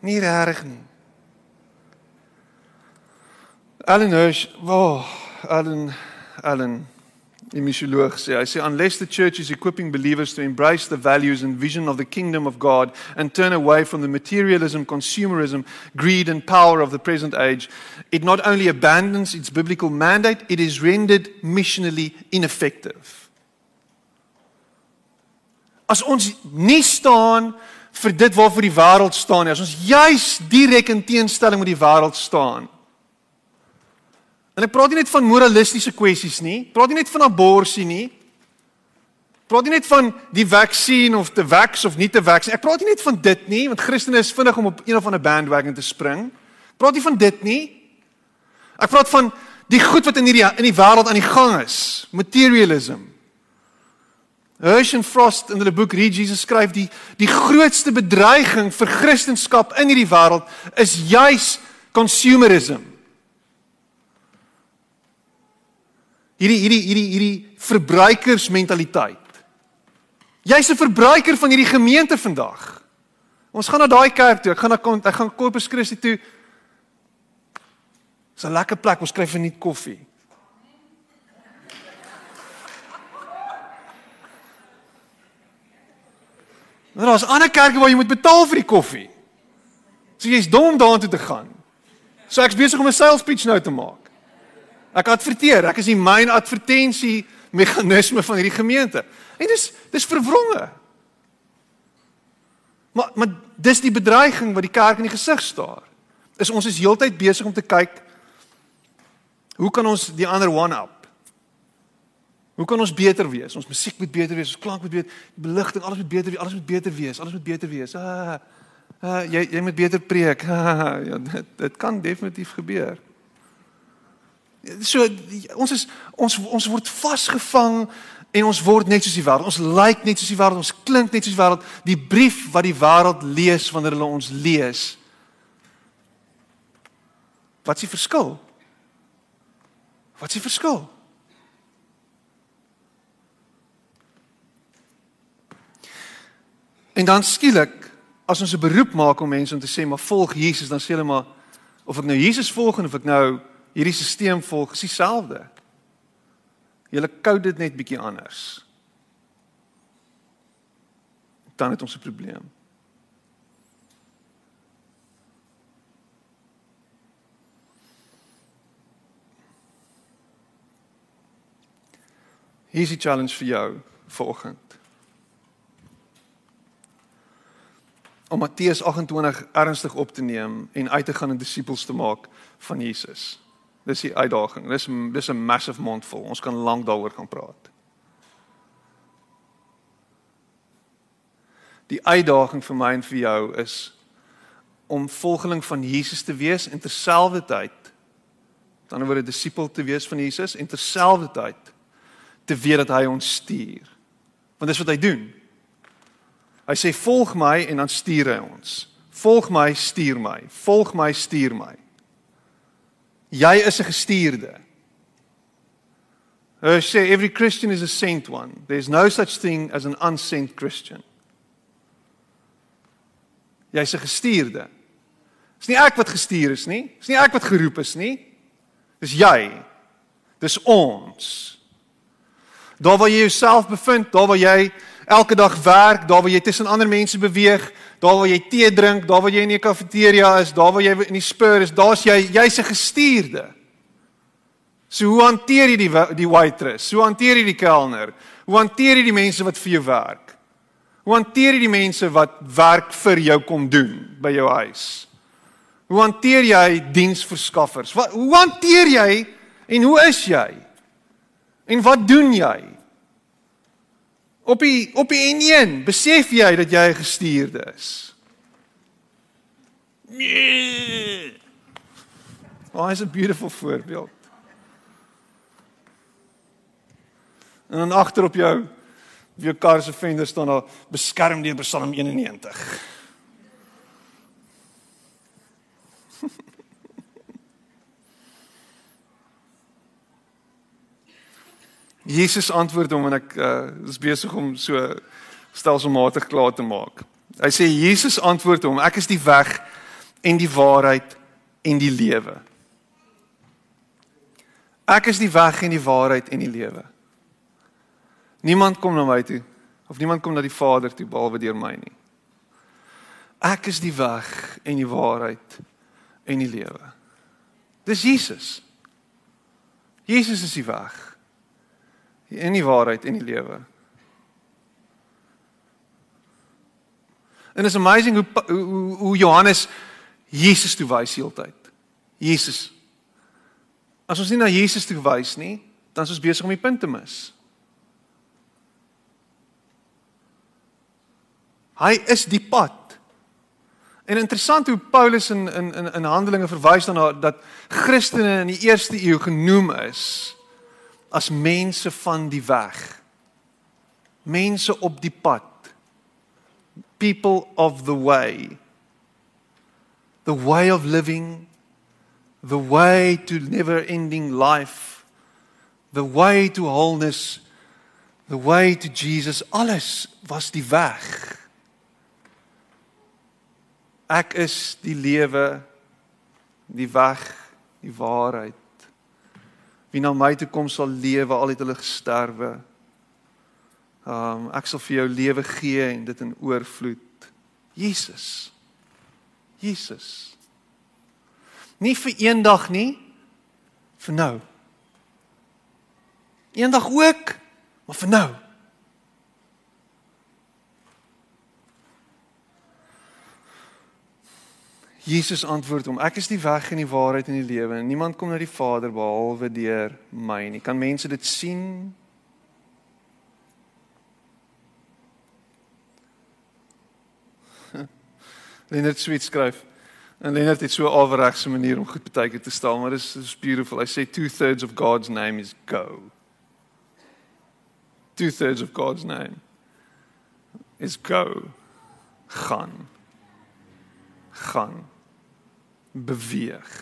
Nie reg nie. Allen Hirsch, wow, Allen Allen die sê hy sê unless the church is equipping believers to embrace the values and vision of the kingdom of God and turn away from the materialism consumerism greed and power of the present age it not only abandons its biblical mandate it is rendered missionally ineffective as ons nie staan vir dit waarvoor die wêreld staan nie as ons juis direk in teenstelling met die wêreld staan En ek praat nie net van moralistiese kwessies nie. Praat nie net van abortus nie. Praat nie net van die vaksin of te vaks of nie te vaks nie. Ek praat nie net van dit nie, want Christene is vinnig om op een of ander bandwagon te spring. Praat nie van dit nie. Ek praat van die goed wat in hierdie in die wêreld aan die gang is. Materialism. Hershey Frost in hulle boek Read Jesus skryf die die grootste bedreiging vir Christendom in hierdie wêreld is juis consumerism. hierdie hierdie hierdie hierdie verbruikersmentaliteit. Jy's 'n verbruiker van hierdie gemeente vandag. Ons gaan na daai kerk toe. Ek gaan na ek gaan Corpus Christi toe. Dis 'n lekker plek. Ons kry vir net koffie. Maar daar's ander kerke waar jy moet betaal vir die koffie. So jy's dom om daartoe te gaan. So ek's besig om 'n sales pitch nou te maak. Ek adverteer, ek is die myn advertensie meganisme van hierdie gemeente. En dis dis verwronge. Maar maar dis die bedreiging wat die kerk in die gesig staar. Is ons is heeltyd besig om te kyk hoe kan ons die ander one up? Hoe kan ons beter wees? Ons musiek moet beter wees, ons klank moet beter, die beligting, alles moet beter wees, alles moet beter wees, alles moet beter wees. Ah, ah jy jy moet beter preek. Ah, ja, dit dit kan definitief gebeur. So ons is ons ons word vasgevang en ons word net soos die wêreld. Ons lyk like net soos die wêreld, ons klink net soos die wêreld. Die brief wat die wêreld lees wanneer hulle ons lees. Wat is die verskil? Wat is die verskil? En dan skielik as ons 'n beroep maak om mense om te sê maar volg Jesus, dan sê hulle maar of ek nou Jesus volg of ek nou hierdie stelsel volg is dieselfde. Julle koud dit net bietjie anders. Dan het ons 'n probleem. Hier is die challenge vir jou vanoggend. Om Matteus 28 ernstig op te neem en uit te gaan en disippels te maak van Jesus. Dis die uitdaging. Dis dis 'n massive mond vol. Ons kan lank daaroor gaan praat. Die uitdaging vir my en vir jou is om volgeling van Jesus te wees en terselfdertyd dan word 'n disipel te wees van Jesus en terselfdertyd te weet dat hy ons stuur. Want dis wat hy doen. Hy sê volg my en dan stuur hy ons. Volg my, stuur my. Volg my, stuur my. Jy is 'n gestuurde. Hy sê every Christian is a sent one. There's no such thing as an unsent Christian. Jy's 'n gestuurde. Dis nie ek wat gestuur is nie. Dis nie ek wat geroep is nie. Dis jy. Dis ons. Daar waar jy jouself bevind, daar waar jy elke dag werk, daar waar jy tussen ander mense beweeg, daar waar jy tee drink, daar waar jy in 'n kafeteria is, daar waar jy in die spur is, daar's jy, jy's 'n gestuurde. So hoe hanteer jy die die waitress? Hoe hanteer jy die kelner? Hoe hanteer jy die mense wat vir jou werk? Hoe hanteer jy die mense wat werk vir jou kom doen by jou huis? Hoe hanteer jy diensverskaffers? Wat hoe hanteer jy en hoe is jy? En wat doen jy? Op die op die N1, besef jy dat jy gestuurde is? Nee. Oh, is 'n beautiful voorbeeld. En dan agter op jou op jou kar se venster staan daar beskerm deur Psalm 91. Jesus antwoord hom en ek uh, is besig om so stelselmatig klaar te maak. Hy sê Jesus antwoord hom: Ek is die weg en die waarheid en die lewe. Ek is die weg en die waarheid en die lewe. Niemand kom na my toe of niemand kom na die Vader toe behalwe deur my nie. Ek is die weg en die waarheid en die lewe. Dis Jesus. Jesus is die weg en die waarheid en die lewe. En it's amazing hoe hoe, hoe Johannes Jesus toe wys heeltyd. Jesus. As ons nie na Jesus toe wys nie, dan is ons besig om die punt te mis. Hy is die pad. En interessant hoe Paulus in in in in Handelinge verwys daarna dat Christene in die eerste eeu genoem is as mense van die weg. Mense op die pad. People of the way. The way of living, the way to never-ending life, the way to wholeness, the way to Jesus, alles was die weg. Ek is die lewe, die weg, die waarheid. Wie na my toe kom sal lewe al het hulle gesterwe. Um ek sal vir jou lewe gee en dit in oorvloed. Jesus. Jesus. Nie vir eendag nie, vir nou. Eendag ook, maar vir nou. Jesus antwoord hom: Ek is die weg en die waarheid en die lewe. Niemand kom na die Vader behalwe deur my nie. Kan mense dit sien? Leonard Sweet skryf. En Leonard het so 'n afregse manier om goed baie keer te stel, maar dis is beautiful. I say two thirds of God's name is go. Two thirds of God's name is go. Gaan. Gaan beweeg.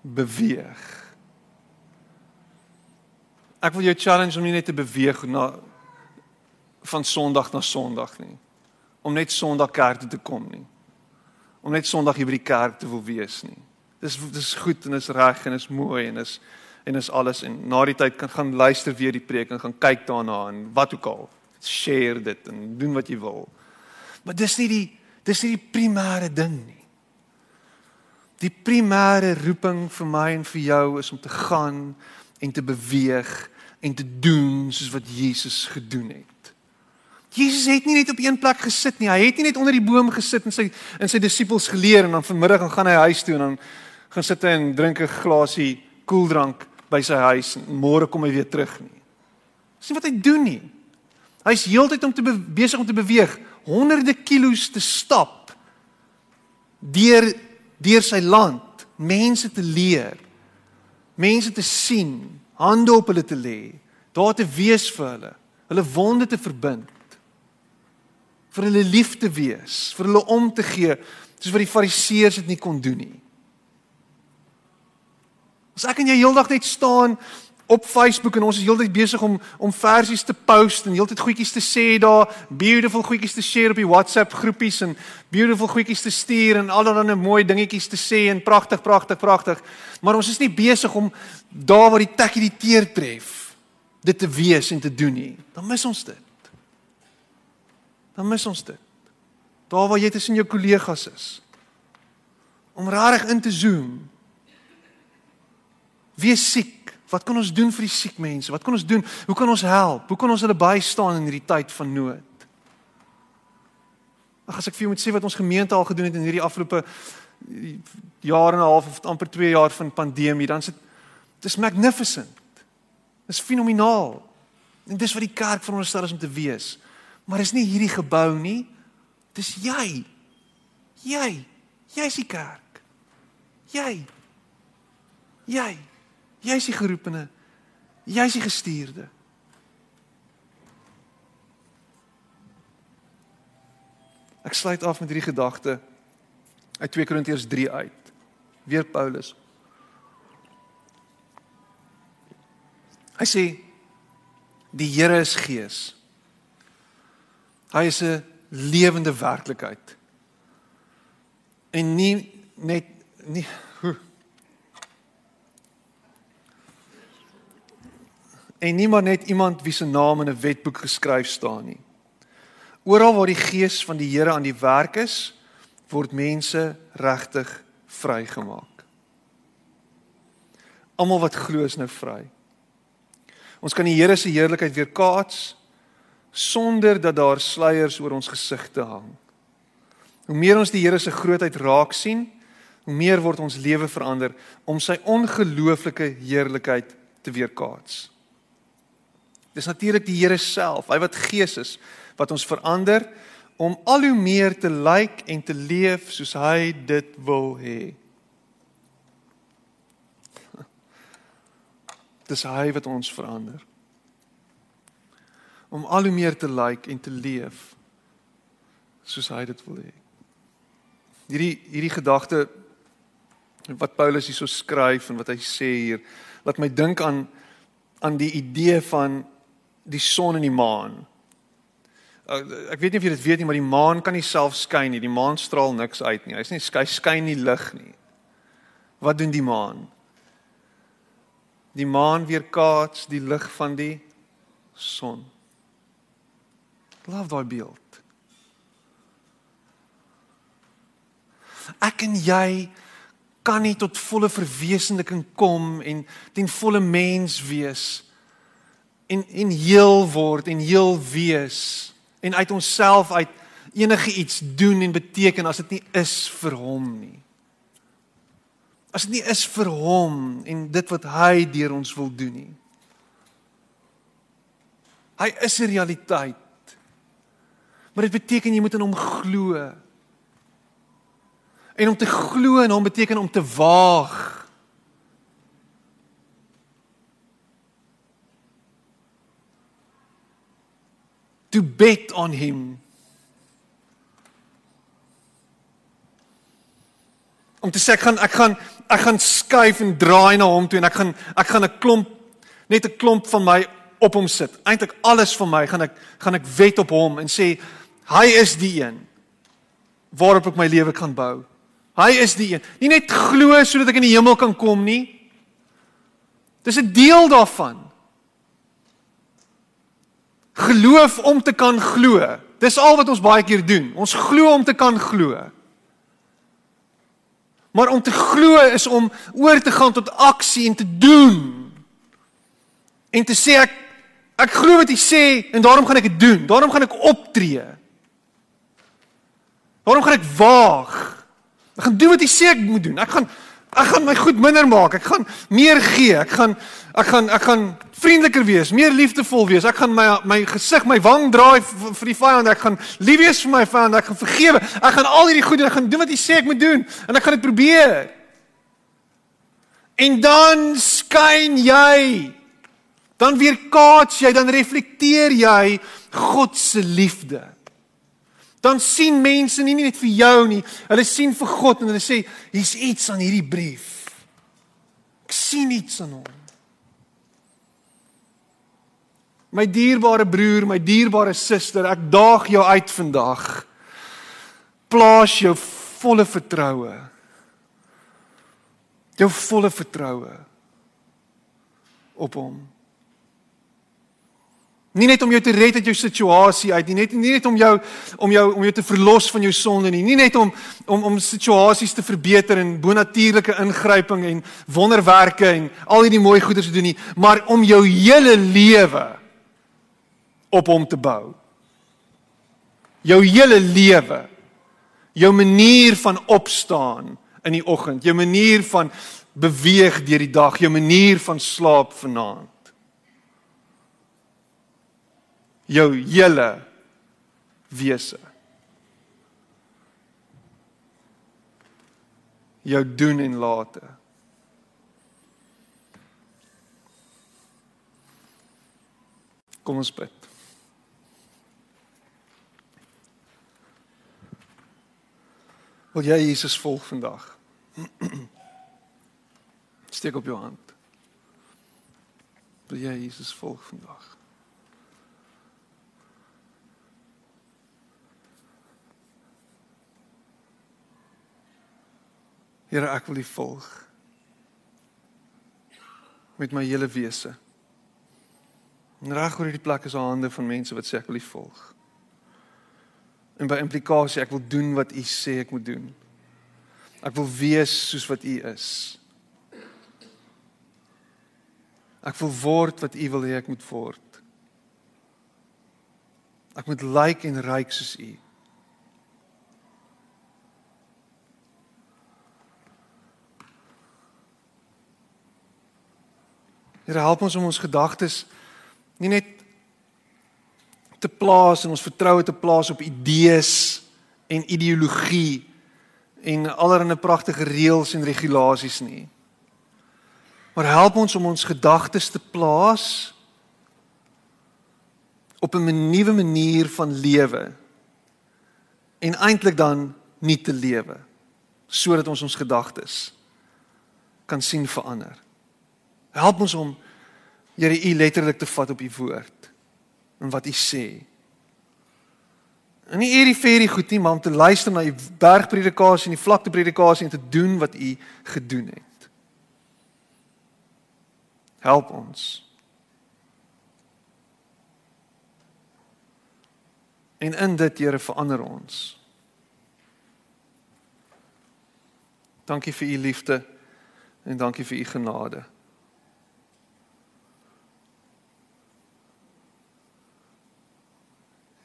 Beweeg. Ek wil jou challenge om nie net te beweeg na van Sondag na Sondag nie. Om net Sondag kerk toe te kom nie. Om net Sondag hier by die kerk te wil wees nie. Dis dis goed en is reg en is mooi en is en is alles en na die tyd kan gaan luister weer die preek en gaan kyk daarna en wat ook al. Share dit en doen wat jy wil. Maar dis nie die dis nie die primêre ding nie. Die primêre roeping vir my en vir jou is om te gaan en te beweeg en te doen soos wat Jesus gedoen het. Jesus het nie net op een plek gesit nie. Hy het nie net onder die boom gesit en sy en sy disippels geleer en dan vanmiddag gaan gaan hy huis toe en dan gaan sit hy en drink 'n glasie koeldrank by sy huis en môre kom hy weer terug nie. Dis nie wat hy doen nie. Hy's heeltyd om te besig om te beweeg, honderde kilos te stap deur deur sy land mense te leer, mense te sien, hande op hulle te lê, daar te wees vir hulle, hulle wonde te verbind, vir hulle lief te wees, vir hulle om te gee, soos wat die fariseërs dit nie kon doen nie. As ek en jy heeldag net staan op Facebook en ons is heeltyd besig om om versies te post en heeltyd goedjies te sê daar, beautiful goedjies te share op die WhatsApp groepies en beautiful goedjies te stuur en allerlei mooi dingetjies te sê en pragtig, pragtig, pragtig. Maar ons is nie besig om daar waar die tekkie die teer tref dit te wees en te doen nie. Dan mis ons dit. Dan mis ons dit. Daar waar jy tussen jou kollegas is. Om rarig in te zoom. Wees siek Wat kan ons doen vir die siek mense? Wat kan ons doen? Hoe kan ons help? Hoe kan ons hulle bystaan in hierdie tyd van nood? Ag as ek vir jou moet sê wat ons gemeente al gedoen het in hierdie afgelope jaar en 'n half of amper 2 jaar van pandemie, dan is dit dis magnificent. Dis fenomenaal. En dis wat die kerk veronderstel is om te wees. Maar dis nie hierdie gebou nie. Dis jy. Jy. Jy's die kerk. Jy. Jy. Jy's die geroepene. Jy's die gestuurde. Ek sluit af met hierdie gedagte uit 2 Korintiërs 3 uit. weer Paulus. Hy sê die Here is gees. Hy is 'n lewende werklikheid. En nie net nie En nie maar net iemand wie se naam in 'n wetboek geskryf staan nie. Oral waar die gees van die Here aan die werk is, word mense regtig vrygemaak. Almal wat glo is nou vry. Ons kan die Here se heerlikheid weer kaats sonder dat daar sluiers oor ons gesigte hang. Hoe meer ons die Here se grootheid raak sien, hoe meer word ons lewe verander om sy ongelooflike heerlikheid te weerkaats. Dis natuurlik die Here self, hy wat Gees is, wat ons verander om al hoe meer te lyk en te leef soos hy dit wil hê. Dis hy wat ons verander. Om al hoe meer te lyk en te leef soos hy dit wil hê. Hierdie hierdie gedagte wat Paulus hierso skryf en wat hy sê hier, laat my dink aan aan die idee van die son en die maan. Uh, ek weet nie of jy dit weet nie, maar die maan kan nie self skyn nie. Die maan straal niks uit nie. Hy's nie skyn skyn nie lig nie. Wat doen die maan? Die maan weerkaats die lig van die son. Love daai beeld. Ek en jy kan nie tot volle verwesenliking kom en ten volle mens wees en en heel word en heel wees en uit onsself uit enige iets doen en beteken as dit nie is vir hom nie. As dit nie is vir hom en dit wat hy deur ons wil doen nie. Hy is 'n realiteit. Maar dit beteken jy moet in hom glo. En om te glo in hom beteken om te waag to bet on him. Om te sê ek gaan ek gaan ek gaan skuif en draai na hom toe en ek gaan ek gaan 'n klomp net 'n klomp van my op hom sit. Eintlik alles van my gaan ek gaan ek wet op hom en sê hy is die een waarop ek my lewe kan bou. Hy is die een. Nie net glo sodat ek in die hemel kan kom nie. Dis 'n deel daarvan. Geloof om te kan glo. Dis al wat ons baie keer doen. Ons glo om te kan glo. Maar om te glo is om oor te gaan tot aksie en te doen. En te sê ek ek glo wat jy sê en daarom gaan ek dit doen. Daarom gaan ek optree. Daarom gaan ek waag. Ek gaan doen wat jy sê ek moet doen. Ek gaan ek gaan my goed minder maak. Ek gaan meer gee. Ek gaan ek gaan ek gaan vriendeliker wees, meer liefdevol wees. Ek gaan my my gesig, my wang draai vir die vyand. Ek gaan lief wees vir my vyand. Ek gaan vergewe. Ek gaan al hierdie goeie, ek gaan doen wat hy sê ek moet doen en ek gaan dit probeer. En dan skyn jy. Dan weer kaats jy, dan reflekteer jy God se liefde. Dan sien mense nie net vir jou nie, hulle sien vir God en hulle sê hier's iets aan hierdie brief. Ek sien iets aan hom. My dierbare broer, my dierbare suster, ek daag jou uit vandag. Plaas jou volle vertroue. Jou volle vertroue op hom. Nie net om jou te red uit jou situasie uit nie, net nie net om jou om jou om jou te verlos van jou sonde nie, nie net om om om situasies te verbeter en bonatuurlike ingryping en wonderwerke en al hierdie mooi goeders te doen nie, maar om jou hele lewe op hom te bou. Jou hele lewe. Jou manier van opstaan in die oggend, jou manier van beweeg deur die dag, jou manier van slaap vanaand. Jou hele wese. Jou doen en late. Kom ons bid. Wil jy Jesus volg vandag? Steek op jou hand. Wil jy Jesus volg vandag? Here, ek wil U volg met my hele wese. En reg oor hierdie plek is daar hande van mense wat sê ek wil U volg. En by implikasie ek wil doen wat U sê ek moet doen. Ek wil wees soos wat U is. Ek wil word wat U wil hê ek moet word. Ek moet lyk like en ryk soos U. Here help ons om ons gedagtes nie net te plaas en ons vertroue te plaas op idees en ideologie en allerlei pragtige reëls en regulasies nie. Maar help ons om ons gedagtes te plaas op 'n nuwe manier van lewe en eintlik dan nie te lewe sodat ons ons gedagtes kan sien verander. Help ons om Here u letterlik te vat op u woord en wat u sê. En nie hierdie ferie goed nie, maar om te luister na u bergpredikasie en die vlakte predikasie en te doen wat u gedoen het. Help ons. En in dit Here verander ons. Dankie vir u liefde en dankie vir u genade.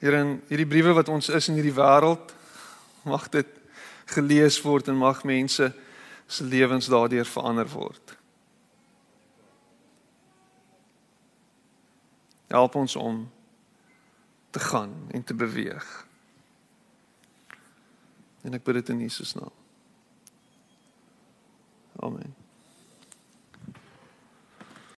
Here in hierdie briewe wat ons is in hierdie wêreld mag dit gelees word en mag mense se lewens daardeur verander word. Help ons om te gaan en te beweeg. En ek bid dit in Jesus naam. Amen.